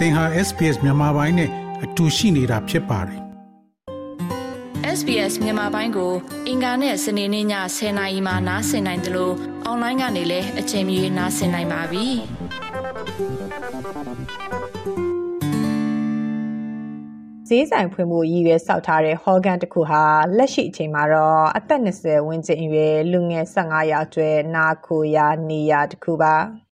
သင်ဟာ SPS မြန်မာပိုင်းနဲ့အတူရှိနေတာဖြစ်ပါတယ် SBS မြန်မာပိုင်းကို အင်ကာနဲ့စနေနေ့ည10:00နာရီမှနားဆင်နိုင်တယ်လို့အွန်လိုင်းကနေလည်းအချိန်မီနားဆင်နိုင်ပါပြီ။ဈေးဆိုင်ဖွင့်ဖို့ရည်ရွယ်စောက်ထားတဲ့ဟော်ဂန်တစ်ခုဟာလက်ရှိအချိန်မှာတော့အသက်20ဝန်းကျင်အရွယ်လူငယ်15ယောက်ကျွဲနာခိုရာနေရာတစ်ခုပါ။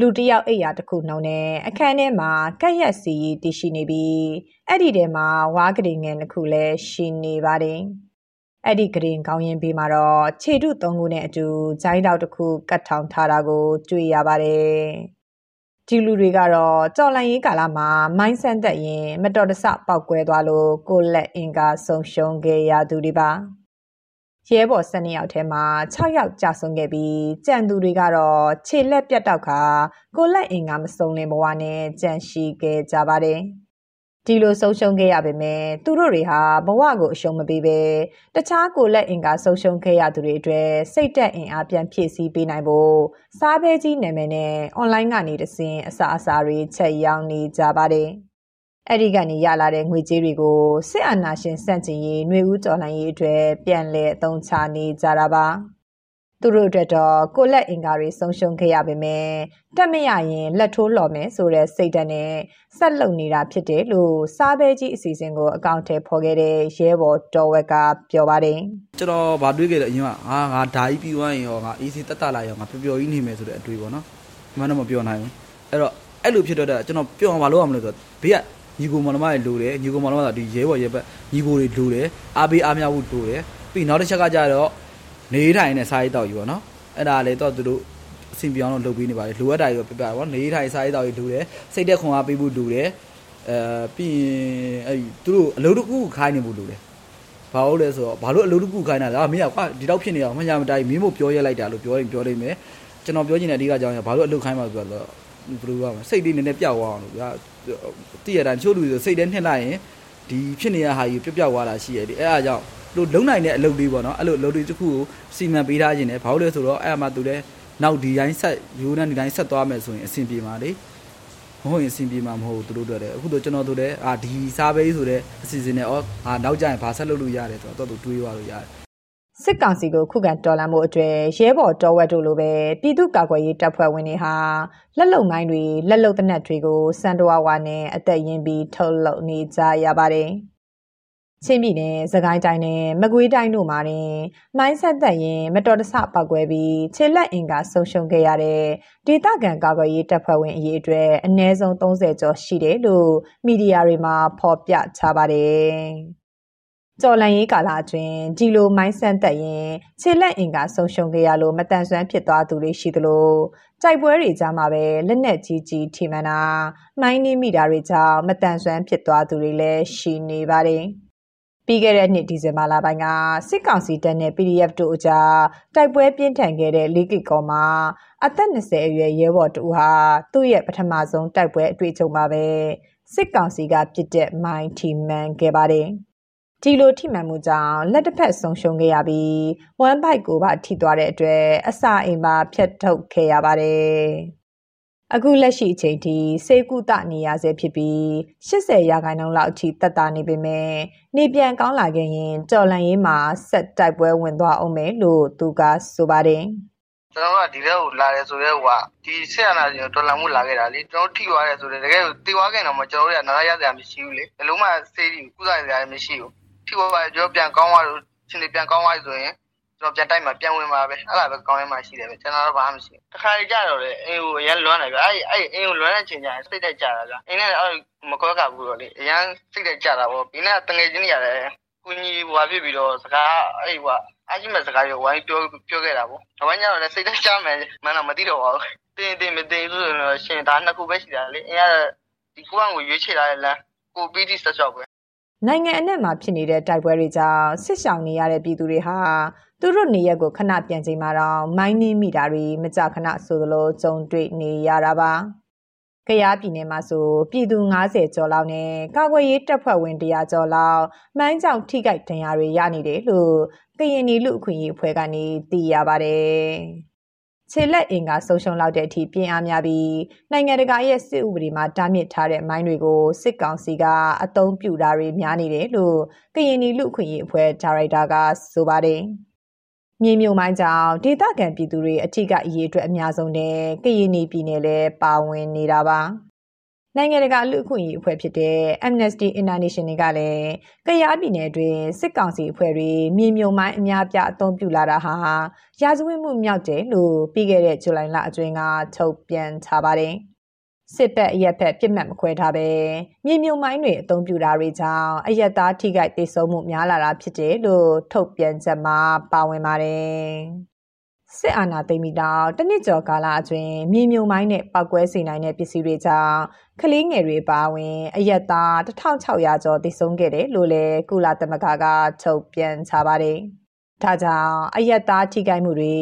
လူတယောက်အိပ်ရာတစ်ခုနှုံနဲ့အခန်းထဲမှာကက်ရက်စီတည်ရှိနေပြီးအဲ့ဒီထဲမှာဝါးကလေးငယ်တစ်ခုလည်းရှိနေပါတယ်။အဲ့ဒီကရင်ကောင်းရင်ဘေးမှာတော့ခြေတုသုံးခုနဲ့အတူဂျိုင်းတောက်တစ်ခုကတ်ထောင်ထားတာကို တွေ့ရပါတယ်။ဒီလူတွေကတော့ကြော်လန်ရေးကာလမှာမိုင်းဆန်သက်ရင် မတော်တဆပောက်ကွဲသွားလို့ကိုလက်အင်ကာဆုံးရှုံးခဲ့ရသူတွေပါ။ ရဲဘော်12ယောက်ထဲမှာ6ယောက်ကြာဆုံးခဲ့ပြီးကြံသူတွေကတော့ခြေလက်ပြတ်တောက်ခါကိုလက်အင်ကမစုံလင်ဘဝနဲ့ကြံရှိခဲ့ကြပါတယ်။ဒီလိုဆုံးရှုံးခဲ့ရပေမဲ့သူတို့တွေဟာဘဝကိုအရှုံးမပေးဘဲတခြားကိုလက်အင်ကဆုံးရှုံးခဲ့ရသူတွေအတွက်စိတ်တက်အင်အားပြန်ဖြည့်ဆည်းပေးနိုင်ဖို့စားဘဲကြီးနာမည်နဲ့အွန်လိုင်းကနေတဆင်အစာအစာတွေချက်ရောင်းနေကြပါတယ်။ အဲ့ဒီကနေရလာတဲ့ငွေကြေးတွေကိုစစ်အာဏာရှင်စန့်ကျင်ရေးຫນွေဦးတော်လှန်ရေးအတွက်ပြန်လည်အသုံးချနေကြတာပါသူတို့အတွက်တော့ကိုလက်အင်္ကာတွေဆုံးရှုံးခဲ့ရပေမဲ့တက်မရရင်လက်ထိုးလော်မယ်ဆိုတဲ့စိတ်ဓာတ်နဲ့ဆက်လုပ်နေတာဖြစ်တယ်လို့စားပဲကြီးအစီအစဉ်ကိုအကောင့်ထဲဖော်ခဲ့တဲ့ရဲဘော်တော်ဝက်ကပြောပါတယ်ကျွန်တော်ဗာတွေးခဲ့တယ်အရင်ကဟာငါဓာကြီးပြီးသွားရင်ရောငါအေးစီတက်တက်လာရောငါပျော်ပျော်ကြီးနေမယ်ဆိုတဲ့အတွေးပေါ့နော်မှန်တော့မပြောနိုင်ဘူးအဲ့တော့အဲ့လိုဖြစ်တော့တဲ့ကျွန်တော်ပြောအောင်မလုပ်အောင်မလို့ဆိုဘေးက ညီကိုမောင်နှမတွေလိုတယ်ညီကိုမောင်နှမဆိုဒီရဲဘော်ရဲဘက်ညီကိုတွေလိုတယ်အားပေးအားမြဖို့လိုတယ်ပြီးနောက်တစ်ချက်ကကြတော့နေထိုင်နဲ့စားရေးတောက်ယူပေါ့နော်အဲ့ဒါလည်းတော့သူတို့အဆင်ပြေအောင်လုပ်ပေးနေပါတယ်လိုအပ်တာတွေပြပြပေါ့နေထိုင်စားရေးတောက်ယူလိုတယ်စိတ်သက်ခွန်အားပေးဖို့လိုတယ်အဲပြီးရင်အဲ့သူတို့အလုပ်တစ်ခုခိုင်းနေဖို့လိုတယ်ဘာလို့လဲဆိုတော့ဘာလို့အလုပ်တစ်ခုခိုင်းတာလဲမင်းကကွာဒီတော့ဖြစ်နေအောင်မညာမတိုင်းမင်းမို့ပြောရလိုက်တာလို့ပြောရင်ပြောနေမယ်ကျွန်တော်ပြောချင်တဲ့အဓိကအကြောင်းကဘာလို့အလုပ်ခိုင်းမှာဆိုတော့ ဘယ်လိုပြောမလဲစိတ်လေးနည်းနည်းပျောက်သွားအောင်လို့ဗျာတည့်ရတာချို့လူဆိုစိတ်ထဲနှစ်လိုက်ရင်ဒီဖြစ်နေရဟာကြီးပျောက်ပျောက်သွားတာရှိရတယ်အဲအားကြောင့်လို့လုံနိုင်တဲ့အလုပ်လေးပေါ့နော်အဲ့လိုအလုပ်လေးတစ်ခုကိုစီမံပေးထားခြင်းနဲ့ဘာလို့လဲဆိုတော့အဲ့အမှသူလည်းနောက်ဒီတိုင်းဆက်ရိုးနဲ့ဒီတိုင်းဆက်သွားမယ်ဆိုရင်အဆင်ပြေမှာလေမဟုတ်ရင်အဆင်ပြေမှာမဟုတ်ဘူးသူတို့တို့လည်းအခုတော့ကျွန်တော်တို့လည်းအာဒီစားဘေးဆိုတဲ့အစီအစဉ်နဲ့ဩအာနောက်ကျရင်ဘာဆက်လုပ်လို့ရတယ်ဆိုတော့တော့သူတွေးသွားလို့ရတယ် စစ်ကောင်စီကိုခုခံတော်လှန်မှုအတွေ့ရဲဘော်တော်ဝက်တို့လိုပဲပြည်သူ့ကာကွယ်ရေးတပ်ဖွဲ့ဝင်တွေဟာလက်လုံမိုင်းတွေလက်လုံတနက်တွေကိုစံတော်ဝါနဲ့အသက်ရင်းပြီးထုတ်လုပ်နေကြရပါတယ်။ချင်းပြည်နယ်စကိုင်းတိုင်းနဲ့မကွေးတိုင်းတို့မှာတင်မိုင်းဆက်သက်ရင်မတော်တဆပောက်ကွဲပြီးခြေလက်အင်ကဆုံးရှုံးခဲ့ရတဲ့ဒေသခံကာကွယ်ရေးတပ်ဖွဲ့ဝင်အရေးအတွက်အနည်းဆုံး30ကျော်ရှိတယ်လို့မီဒီယာတွေမှာဖော်ပြချပါတယ်။ ကြော်လန်ရေးကာလအတွင်းဒီလိုမိုင်းဆန့်သက်ရင်ခြေလက်အင်ကဆုံးရှုံးခဲ့ရလို့မတန်ဆွမ်းဖြစ်သွားသူတွေရှိသလိုတိုက်ပွဲတွေကြားမှာပဲလက်နက်ကြီးကြီးထိမှန်တာမိုင်းနှင်းမိတာတွေကြောင့်မတန်ဆွမ်းဖြစ်သွားသူတွေလည်းရှိနေပါတယ်ပြီးခဲ့တဲ့နှစ်ဒီဇင်ဘာလပိုင်းကစစ်ကောင်စီတပ်နဲ့ PDF တို့အကြားတိုက်ပွဲပြင်းထန်ခဲ့တဲ့လီကီကောမှာအသက်20အရွယ်ရဲဘော်တူဟာသူ့ရဲ့ပထမဆုံးတိုက်ပွဲအတွေ့အကြုံမှာပဲစစ်ကောင်စီကပြစ်တဲ့မိုင်းထီမှန်ခဲ့ပါတယ်။ ဒီလိုထိမှန်မှုကြောင့်လက်တစ်ဖက်ဆုံးရှုံးခဲ့ရပြီးဝမ်ဘိုက်ကိုပါထိသွားတဲ့အတွက်အစာအိမ်ပါဖျက်ထုတ်ခဲ့ရပါတယ်။အခုလက်ရှိအချိန်ထိစေကုသနေရဆဲဖြစ်ပြီး80ရာခိုင်နှုန်းလောက်အထိတက်တာနေပေမဲ့နေပြန်ကောင်းလာခဲ့ရင်ကြော်လန်ရေးမှာဆက်တိုက်ပွဲဝင်သွားအောင်မယ်လို့သူကဆိုပါတယ်။ကျွန်တော်ကဒီထဲကိုလာတယ်ဆိုတော့ဟိုကဒီဆက်ရနာကျွန်တော်တော်လန်မှုလာခဲ့တာလေကျွန်တော်ထိသွားတယ်ဆိုတော့တကယ်တီသွားခဲ့တော့မှကျွန်တော်တို့ကနားရရစရာမရှိဘူးလေဘလုံးမှစေးပြီးကုသရစရာမရှိဘူး ထိပေါ်ပါကျွန်တော်ပြန်ကောင်းသွားလို့ရှင်တွေပြန်ကောင်းသွားဆိုရင်ကျွန်တော်ပြန်တိုက်မှာပြန်ဝင်ပါပဲအဲ့ဒါပဲကောင်းရမှရှိတယ်ပဲကျွန်တော်တော့ဘာမှမရှိဘူးတခါကြတော့လေအင်းကိုအရင်လွမ်းတယ်ဗျအဲ့အဲ့အင်းကိုလွမ်းတဲ့ချိန်ကျရင်စိတ်တက်ကြတာဗျအင်းနဲ့အဲ့မကွဲကဘူးတော့လေအရင်စိတ်တက်ကြတာပေါ့ဒီနေ့တငယ်ချင်းတွေရတယ်ကုညီဘွာဖြစ်ပြီးတော့စကားအဲ့ဟိုအကြီးမဲ့စကားရောဝိုင်းပြောပြောခဲ့တာပေါ့။ဒါမှညတော့လည်းစိတ်သက်ကြမယ်မှန်းတော့မသိတော့ပါဘူး။တင်းတင်းမတင်းဆိုတော့ရှင်ဒါနှစ်ခုပဲရှိတာလေ။အင်းကဒီကုန်းကိုရွေးချယ်လာတဲ့လမ်းကိုပြီးတိဆက်ဆော့ပဲ နိုင်ငံအနှံ့မှာဖြစ်နေတဲ့တိုက်ပွဲတွေကြောင့်ဆစ်ဆောင်နေရတဲ့ပြည်သူတွေဟာသူတို့နေရက်ကိုခဏပြန်ချိန်မှာတော့မိုင်းနှင်းမိတာတွေမကြခဏဆိုသလိုကြုံတွေ့နေရတာပါ။ကရားပြည်နယ်မှာဆိုပြည်သူ90ကျော်လောက်နဲ့ကာကွယ်ရေးတပ်ဖွဲ့ဝင်100ကျော်လောက်မိုင်းကြောင့်ထိခိုက်ဒဏ်ရာတွေရနေတယ်လို့ကရင်နီလူအခွင့်အရေးအဖွဲ့ကနေသိရပါတယ်။ ခြေလက်အင်ကဆုံးရှုံးလောက်တဲ့အထိပြင်းအားများပြီးနိုင်ငံတကာရဲ့စစ်ဥပဒေမှာတားမြစ်ထားတဲ့မိုင်းတွေကိုစစ်ကောင်စီကအသုံးပြုတာတွေများနေတယ်လို့ကရင်နီလူခွင့်ရေးအဖွဲ့ဒါရိုက်တာကဆိုပါတယ်။မြေမြုံမိုင်းကြောင့်ဒေသခံပြည်သူတွေအထူးကအရေးအတွက်အများဆုံးနဲ့ကရင်နီပြည်နယ်လည်းပါဝင်နေတာပါ။ နိုင်ငံတကာလူအခွင့်အရေးအဖွဲ့ဖြစ်တဲ့ Amnesty International ကလည်းကရားပြည်နယ်တွင်စစ်ကောင်စီအဖွဲ့တွေမြေမြုံမိုင်းအများပြအသုံးပြုလာတာဟာရာဇဝတ်မှုမြောက်တယ်လို့ပြီးခဲ့တဲ့ဇူလိုင်လအတွင်းကထုတ်ပြန်ထားပါတယ်။စစ်တပ်အရက်ဖက်ပြစ်မှတ်မခွဲထားပဲမြေမြုံမိုင်းတွေအသုံးပြုတာတွေကြောင့်အရက်သားထိခိုက်ဒေဆုံးမှုများလာတာဖြစ်တယ်လို့ထုတ်ပြန်ချက်မှာပါဝင်ပါတယ်။ စစ်အာဏာသိမ်းပြီးတော့တနစ်ကျော်ကာလအတွင်းမြေမြုံမိုင်းနဲ့ပောက်ကွဲစေနိုင်တဲ့ပစ္စည်းတွေကြောင့်ကလေးငယ်တွေပါဝင်အယက်သား1600ကျော်တည်ဆုံးခဲ့တယ်လို့လည်းကုလသမဂ္ဂကထုတ်ပြန်ထားပါတယ်။ဒါကြောင့်အယက်သားထိခိုက်မှုတွေ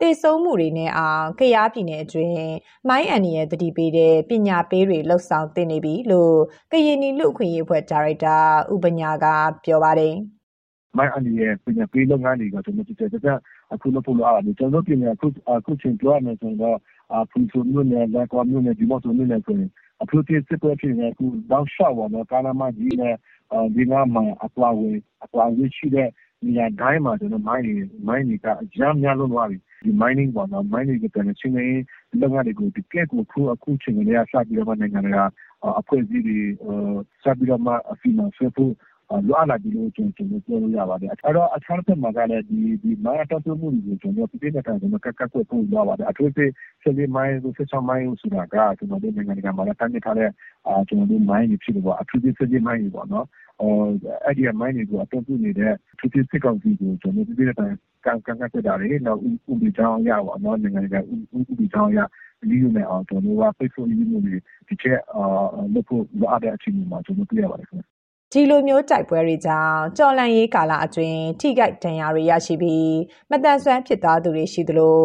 တည်ဆုံးမှုတွေနဲ့အောင်ကရားပြည်နယ်အတွင်းမိုင်းအန်နီရဲ့တတိပေးတဲ့ပညာပေးတွေလှုပ်ဆောင်တင်နေပြီလို့ကရင်နီလူခွင့်ရေးအဖွဲ့ဒါရိုက်တာဥပညာကပြောပါတယ်။ မိုင်းအန်ဒီရဲ့ပညာပေးလုပ်ငန်းတွေကကျွန်တော်တို့တက်တက်အခုလုပ်ဖို့လိုအပ်တယ်ကျွန်တော်တို့ပြင်အခုအခုချင်းပြောရမယ်ဆိုတော့အဖူဆိုမျိုးနဲ့လက်ကွာမျိုးနဲ့ဒီမော့ဆိုမျိုးနဲ့ဆိုရင်အဖူတိစစ်ပွဲဖြစ်နေအခုတောက်လျှောက်ပါတော့ကာနာမကြီးနဲ့ဒီနာမှာအပွားဝင်အပွားဝင်ရှိတဲ့နေရာတိုင်းမှာကျွန်တော်မိုင်းတွေမိုင်းတွေကအများများလုံးသွားပြီဒီ mining ပေါ့နော် mining ကပြန်ချင်းနေလုပ်ငန်းတွေကိုဒီကဲကိုခုအခုချင်းနေရစပြီးတော့နိုင်ငံတွေကအဖွဲ့အစည်းတွေစပြီးတော့မှအဖီမဆွဲဖို့ လိုအပ်လာပြီလို့ကျွန်တော်ပြောလို့ရပါတယ်အဲ့တော့အခြားတစ်မှာကလည်းဒီဒီမိုင်းတော်တော်မှုတွေကိုကျွန်တော်ပြည့်တဲ့ကျွန်တော်ကကကွက်ပို့ရပါတယ်အထူးသဖြင့်ဆက်ပြီးမိုင်းဆိုဆက်ဆောင်မိုင်းဆိုတာကကျွန်တော်တို့နိုင်ငံတကာမှာလည်းတန်းနေထားတဲ့အာကျွန်တော်တို့မိုင်းတွေဖြစ်လို့ပေါ့အထူးသဖြင့်ဆက်ပြီးမိုင်းတွေပေါ့နော်အော်အဲ့ဒီမိုင်းတွေကိုအတော့ပြုနေတဲ့ထူးထူးစစ်ကောင်စီကိုကျွန်တော်ပြည့်တဲ့တိုင်ကံကံကတက်တာတွေနောက်ဥပဒေကြောင်းရပါတော့နိုင်ငံတကာဥပဒေကြောင်းရဒီလိုနဲ့အောင်ကျွန်တော်တို့ကပိတ်ဆို့ရင်းမှုတွေဒီချက်အာလုပ်ဖို့လိုအပ်တဲ့အချိန်မှာကျွန်တော်တွေ့ရပါတယ်ခင်ဗျ ဒီလိုမျိုးတိုက်ပွဲတွေကြောင့်ကြော်လန့်ရေးကာလအတွင်းထိခိုက်ဒဏ်ရာတွေရရှိပြီးမတန်ဆွမ်းဖြစ်သွားသူတွေရှိသလို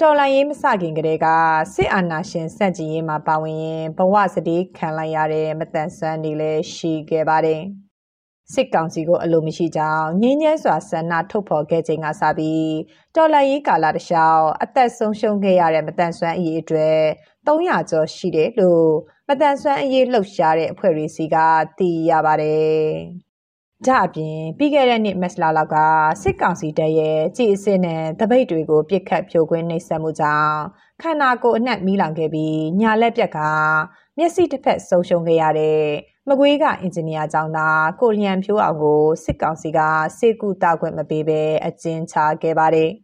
တော်လန့်ရေးမစခင်ကတည်းကစစ်အာဏာရှင်စန့်ကျင်ရေးမှာပါဝင်ရင်ဘဝစတိခံလိုက်ရတဲ့မတန်ဆွမ်းတွေလည်းရှိခဲ့ပါတယ်စစ်ကောင်စီကိုအလိုမရှိကြောင်းငင်းညမ်းစွာဆန္ဒထုတ်ဖော်ခဲ့ချိန်ကစပြီးတော်လှန်ရေးကာလတလျှောက်အသက်ဆုံးရှုံးခဲ့ရတဲ့မတန်ဆွမ်းအရေးအတွက်300ကျော်ရှိတယ်လို့ မတန်ဆွမ်းအရေးလှုပ်ရှားတဲ့အဖွဲ့တွေစီကသိရပါတယ်။ဒါအပြင်ပြီးခဲ့တဲ့နှစ်မက်စလာလောက်ကစစ်ကောင်စီတပ်ရဲ့ကြည်အစစ်နဲ့တပိတ်တွေကိုပြစ်ခတ်ဖြိုခွင်းနှိပ်စက်မှုကြောင့်ခန္ဓာကိုယ်အနှံ့မီးလောင်ခဲ့ပြီးညာလက်ပြက်ကမျက်စိတစ်ဖက်ဆုံးရှုံးခဲ့ရတဲ့မကွေးကအင်ဂျင်နီယာကျောင်းသားကိုလျံဖြိုးအောင်ကိုစစ်ကောင်စီကစေကူတာခွင့်မပေးဘဲအကျဉ်းချခဲ့ပါတယ်။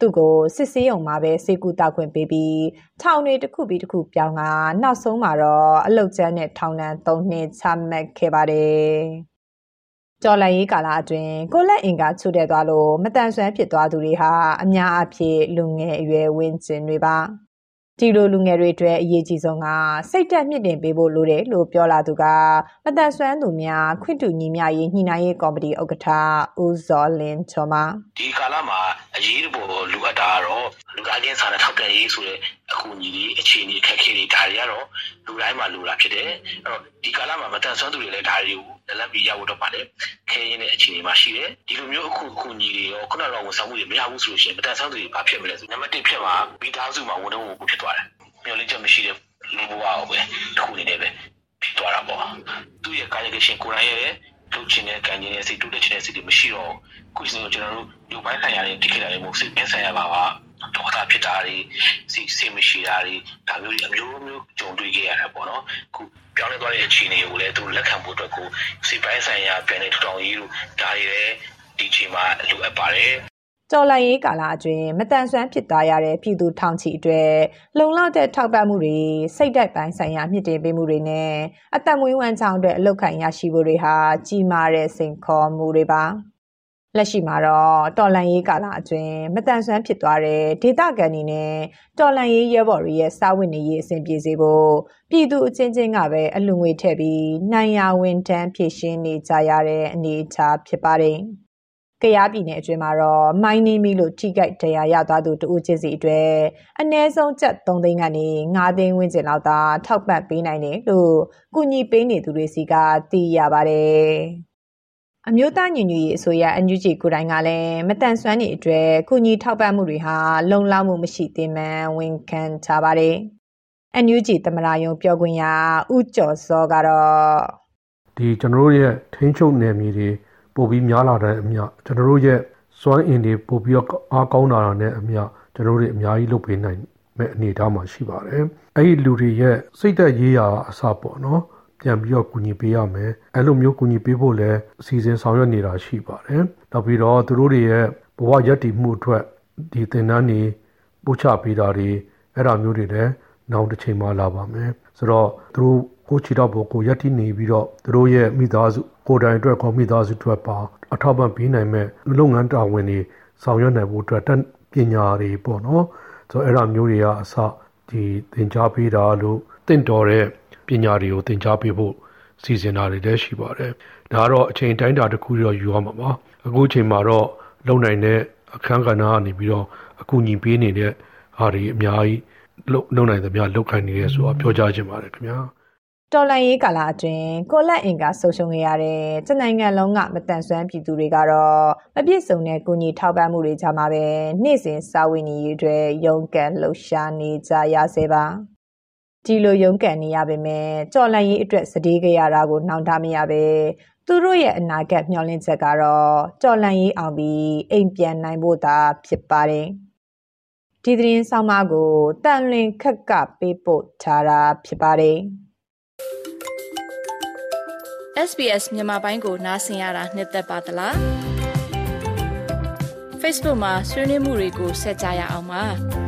သူ့ကိုစစ်ဆေးရုံမှာပဲစေကူတောက်ခွင့်ပေးပြီးထောင်တွေတစ်ခုပြီးတစ်ခုပြောင်းကနောက်ဆုံးမှာတော့အလုတ်ကျန်းနဲ့ထောင်ဒဏ်၃နှစ်ချမှတ်ခဲ့ပါတယ်။ကြော်လိုက်ရေးကာလအတွင်းကိုလက်အင်ကချုပ်တဲ့သွားလို့မတန်ဆွမ်းဖြစ်သွားသူတွေဟာအများအပြားလူငယ်အရွယ်ဝင်းကျင်တွေပါ။ ဒီလိုလူငယ်တွေအတွက်အရေးကြီးဆုံးကစိတ်တက်မြင့်တင်ပေးဖို့လိုတယ်လို့ပြောလာသူကမတန်ဆွမ်းသူများခွင့်တူညီမျှရေးညှိနှိုင်းရေးကော်မတီဥက္ကဋ္ဌဦးဇော်လင်းချောမဒီကာလမှာအရေးပေါ်လူအပ်တာကတော့လူသားချင်းစာနဲ့ထောက်တဲ့ရေးဆိုတဲ့အကူအညီတွေအခြေအနေခက်ခဲတွေဒါတွေကတော့လူတိုင်းမှာလိုတာဖြစ်တယ်အဲ့တော့ဒီကာလမှာမတန်ဆွမ်းသူတွေလည်းဒါတွေကို လက်လက်ပြီးရဖို့တော့ပါတယ်ခဲရင်းတဲ့အခြေအနေမှာရှိတယ်ဒီလိုမျိုးအခုအခုညီတွေရောခုနကတော့ဝန်ဆောင်မှုတွေမရဘူးဆိုလို့ရှိရင်မတန်ဆန်းသူတွေဘာဖြစ်မလဲဆိုနံပါတ်1ဖြစ်မှာမိသားစုမှာဝန်ထမ်းဝန်ကိုဖြစ်သွားတယ်မျောလင့်ချက်မရှိတဲ့လူဘဝကိုပဲတစ်ခုအနေနဲ့ပဲဖြစ်သွားတာပေါ့သူ့ရဲ့ကာယကရှင်ကိုယ်တိုင်ရဲ့လှုပ်ချင်တဲ့ကံကျင်တဲ့စိတ်တိုးတက်ချင်တဲ့စိတ်တွေမရှိတော့ခုစကျွန်တော်တို့လူပိုင်းဆိုင်ရာတွေတိကျတယ်မို့စိတ်ပင်းဆိုင်ရာပါပါ ဒေါသဖြစ်တာတွေစိတ်စိတ်မရှိတာတွေဒါမျိုးတွေအမျိုးမျိုးကြုံတွေ့ခဲ့ရတာပေါ့နော်ခုပြောင်းလဲသွားတဲ့အခြေအနေကိုလည်းသူလက်ခံဖို့အတွက်ကိုစိတ်ပိုင်းဆိုင်ရာပြန်လည်ထူထောင်ရေးလို့ဒါတွေလည်းဒီချိန်မှာလိုအပ်ပါတယ်တော်လိုင်းရေးကာလအတွင်းမတန်ဆွမ်းဖြစ်သွားရတဲ့ပြည်သူထောင်ချီအတွက်လုံလောက်တဲ့ထောက်ပံ့မှုတွေစိတ်ဓာတ်ပိုင်းဆိုင်ရာမြင့်တင်ပေးမှုတွေနဲ့အသက်မွေးဝမ်းကြောင်းအတွက်အလောက်ခံရရှိဖို့တွေဟာကြီးမားတဲ့စိန်ခေါ်မှုတွေပါ လက်ရှိမှာတော့တော်လန်ရေးကာလအတွင်းမတန်ဆွမ်းဖြစ်သွားတဲ့ဒေသခံတွေနဲ့တော်လန်ရေးရဲဘော်တွေရဲ့စာဝတ်နေရေးအဆင်ပြေစေဖို့ပြည်သူအချင်းချင်းကပဲအလူငွေထည့်ပြီးနိုင်ရဝန်ထမ်းဖြည့်ရှင်းနေကြရတဲ့အနေအထားဖြစ်ပါတယ်။ကရားပြည်နယ်အတွင်းမှာတော့မိုင်းနေမီလို့ထိကြိုက်တရားရသွားသူတဦးချင်းစီအတွက်အ ਨੇ ဆုံးကျပ်3သိန်းကနေ9သိန်းဝန်းကျင်လောက်သာထောက်ပံ့ပေးနိုင်တယ်လို့ကုညီပေးနေသူတွေစီကသိရပါတယ်။ အမျိုးသားညီညွတ်ရေးအစိုးရ NUG ကိုယ်တိုင်ကလည်းမတန်ဆွမ်းနေအတွက်ကုညီထောက်ပံ့မှုတွေဟာလုံလောက်မှုမရှိသေးမှန်ဝန်ခံချပါတယ်။ NUG သမရာယုံပြောခွင့်ရဦးကျော်စောကတော့ဒီကျွန်တော်တို့ရဲ့ထိန်းချုပ်နယ်မြေတွေပို့ပြီးများလာတဲ့အမျှကျွန်တော်တို့ရဲ့စွမ်းအင်တွေပို့ပြီးအားကောင်းလာတာနဲ့အမျှကျွန်တော်တို့အများကြီးလုပ်ပေးနိုင်မဲ့အနေအထားမှာရှိပါတယ်။အဲ့ဒီလူတွေရဲ့စိတ်သက်ရေးရာအစပေါ့နော်။ ပြန်ပြီးတော့ကူညီပေးရမယ်အဲ့လိုမျိုးကူညီပေးဖို့လည်းအစီအစဉ်ဆောင်ရွက်နေတာရှိပါတယ်နောက်ပြီးတော့သူတို့တွေရဲ့ဘဝရည်တည်မှုအတွက်ဒီသင်တန်းတွေပို့ချပေးတာတွေအဲ့ဒါမျိုးတွေလည်းနောက်တစ်ချိန်မှလာပါမယ်ဆိုတော့သူတို့ကိုချီတော့ဘကိုရက်တီနေပြီးတော့သူတို့ရဲ့မိသားစုကိုယ်တိုင်အတွက်ကောမိသားစုအတွက်ပါအထောက်ပံ့ပေးနိုင်မဲ့လုပ်ငန်းတာဝန်တွေဆောင်ရွက်နိုင်ဖို့အတွက်တက်ပညာတွေပေါ့နော်ဆိုတော့အဲ့ဒါမျိုးတွေကအစဒီသင်ကြားပေးတာလို့တင့်တော်တဲ့ ပညာတွေကိုသင်ကြားပေးဖို့စီစဉ်တာတွေလည်းရှိပါတယ်။ဒါကတော့အချိန်တိုင်းတာတစ်ခုတော့ယူရမှာပါ။အခုအချိန်မှာတော့လုံနိုင်တဲ့အခန်းကဏ္ဍကနေပြီးတော့အကူအညီပေးနေတဲ့ဟာတွေအများကြီးလုံလုံနိုင်သမျှလောက်ခိုင်းနေရဲဆိုတော့ပြောကြားခြင်းပါတယ်ခင်ဗျာ။တော်လန်ရေးကာလအတွင်းကိုလက်အင်ကဆုံရှုံခဲ့ရတဲ့တနိုင်ငံလုံးကမတန်ဆွမ်းပြည်သူတွေကတော့မပြည့်စုံတဲ့ကုညီထောက်ပံ့မှုတွေကြမှာပဲနေ့စဉ်စာဝင်ကြီးတွေရုန်းကန်လှုပ်ရှားနေကြရဆဲပါ ဒီလိုရုန်းကန်နေရပေမဲ့ကြော်လန့်ရေးအတွက်စတေးကြရတာကိုနှောင့်တမရပဲသူတို့ရဲ့အနာဂတ်မျှော်လင့်ချက်ကတော့ကြော်လန့်ရေးအောင်ပြီးအိမ်ပြန်နိုင်ဖို့သာဖြစ်ပါတယ်ဒီသတင်းဆောင်မကိုတန်လွင်ခက်ကပေးပို့ထားတာဖြစ်ပါတယ် SBS မြန်မာပိုင်းကိုနားဆင်ရတာနှစ်သက်ပါတလား Facebook မှာဆွေးနွေးမှုတွေကိုဆက်ကြရအောင်ပါ